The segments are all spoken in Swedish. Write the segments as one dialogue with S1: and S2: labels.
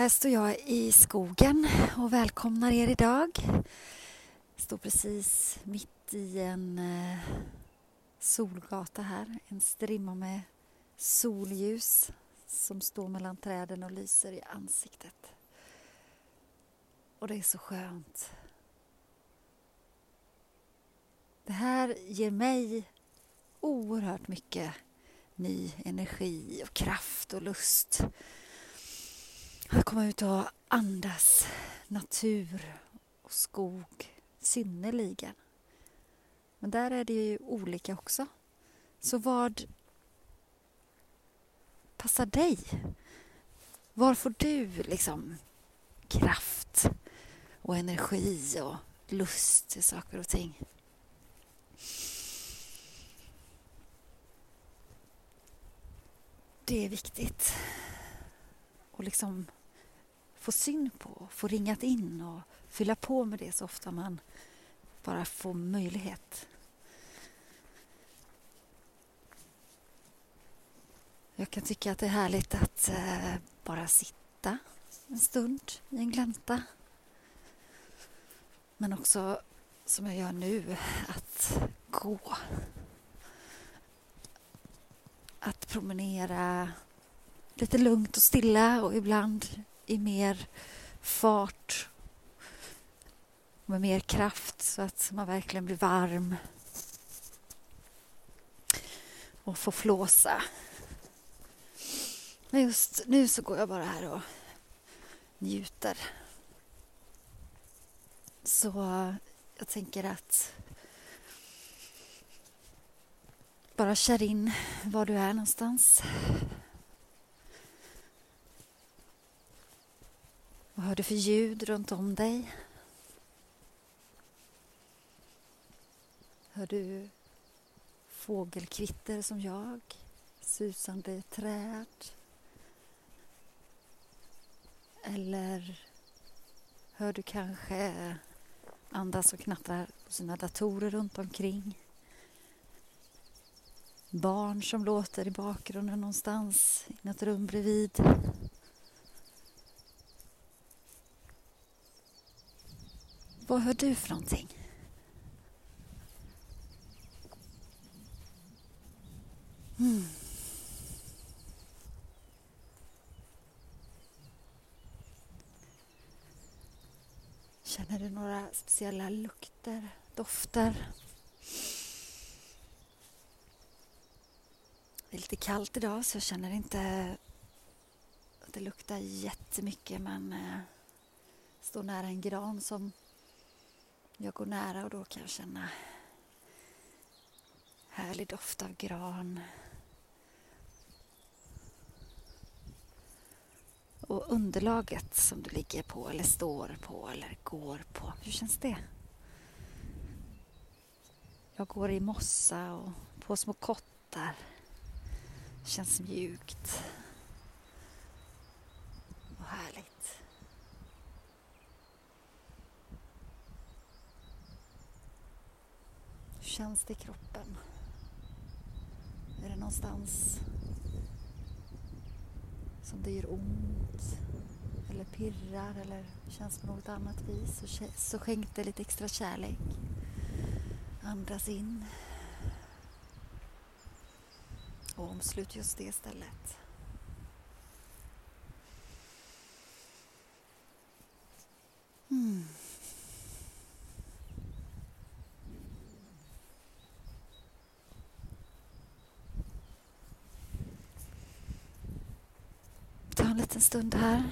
S1: Här står jag i skogen och välkomnar er idag. Står precis mitt i en eh, solgata här. En strimma med solljus som står mellan träden och lyser i ansiktet. Och det är så skönt. Det här ger mig oerhört mycket ny energi och kraft och lust att komma ut och andas natur och skog synnerligen. Men där är det ju olika också. Så vad passar dig? Var får du liksom kraft och energi och lust till saker och ting? Det är viktigt. Och liksom få syn på, få ringat in och fylla på med det så ofta man bara får möjlighet. Jag kan tycka att det är härligt att eh, bara sitta en stund i en glänta. Men också, som jag gör nu, att gå. Att promenera lite lugnt och stilla och ibland i mer fart med mer kraft så att man verkligen blir varm och får flåsa. Men just nu så går jag bara här och njuter. Så jag tänker att bara kär in var du är någonstans. Vad hör du för ljud runt om dig? Hör du fågelkvitter som jag? Susande träd? Eller hör du kanske andas och knattrar på sina datorer runt omkring? Barn som låter i bakgrunden någonstans i något rum bredvid. Vad hör du för någonting? Mm. Känner du några speciella lukter, dofter? Det är lite kallt idag så jag känner inte att det luktar jättemycket men eh, står nära en gran som jag går nära och då kan jag känna härlig doft av gran. Och underlaget som du ligger på eller står på eller går på, hur känns det? Jag går i mossa och på små kottar. Känns mjukt. Och härligt. Hur känns det i kroppen? Är det någonstans som det gör ont eller pirrar eller känns på något annat vis så, så skänk det lite extra kärlek. Andas in och omslut just det stället. Ta en liten stund här.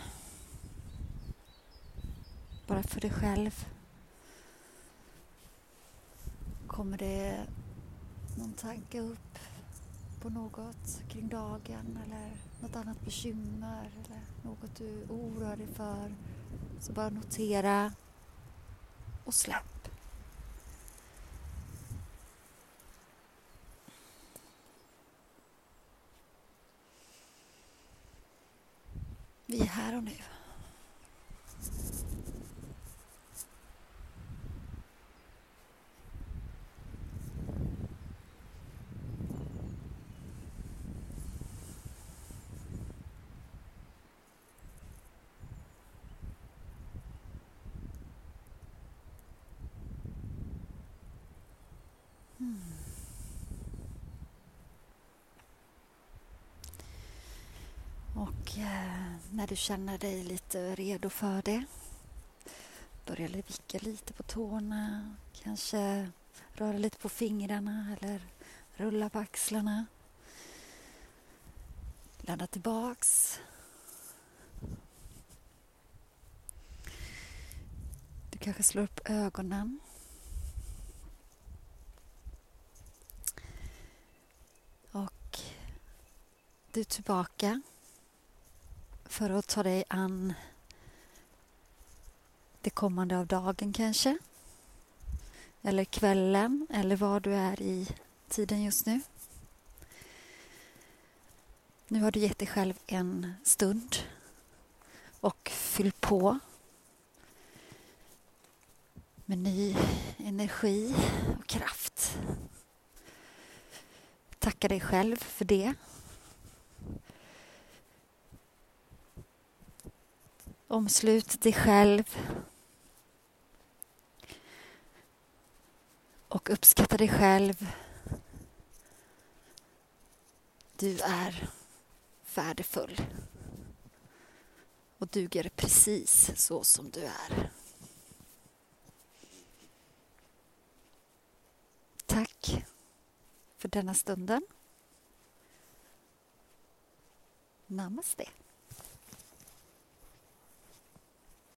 S1: Bara för dig själv. Kommer det någon tanke upp på något kring dagen eller något annat bekymmer eller något du oroar dig för så bara notera och släpp. Vi är här och nu. Hmm. Eh, när du känner dig lite redo för det börja vicka lite på tårna, kanske röra lite på fingrarna eller rulla på axlarna. Landa tillbaks. Du kanske slår upp ögonen. Och du är tillbaka för att ta dig an det kommande av dagen kanske. Eller kvällen eller var du är i tiden just nu. Nu har du gett dig själv en stund och fyll på med ny energi och kraft. Tacka dig själv för det. Omslut dig själv och uppskatta dig själv. Du är värdefull och duger precis så som du är. Tack för denna stunden. Namaste.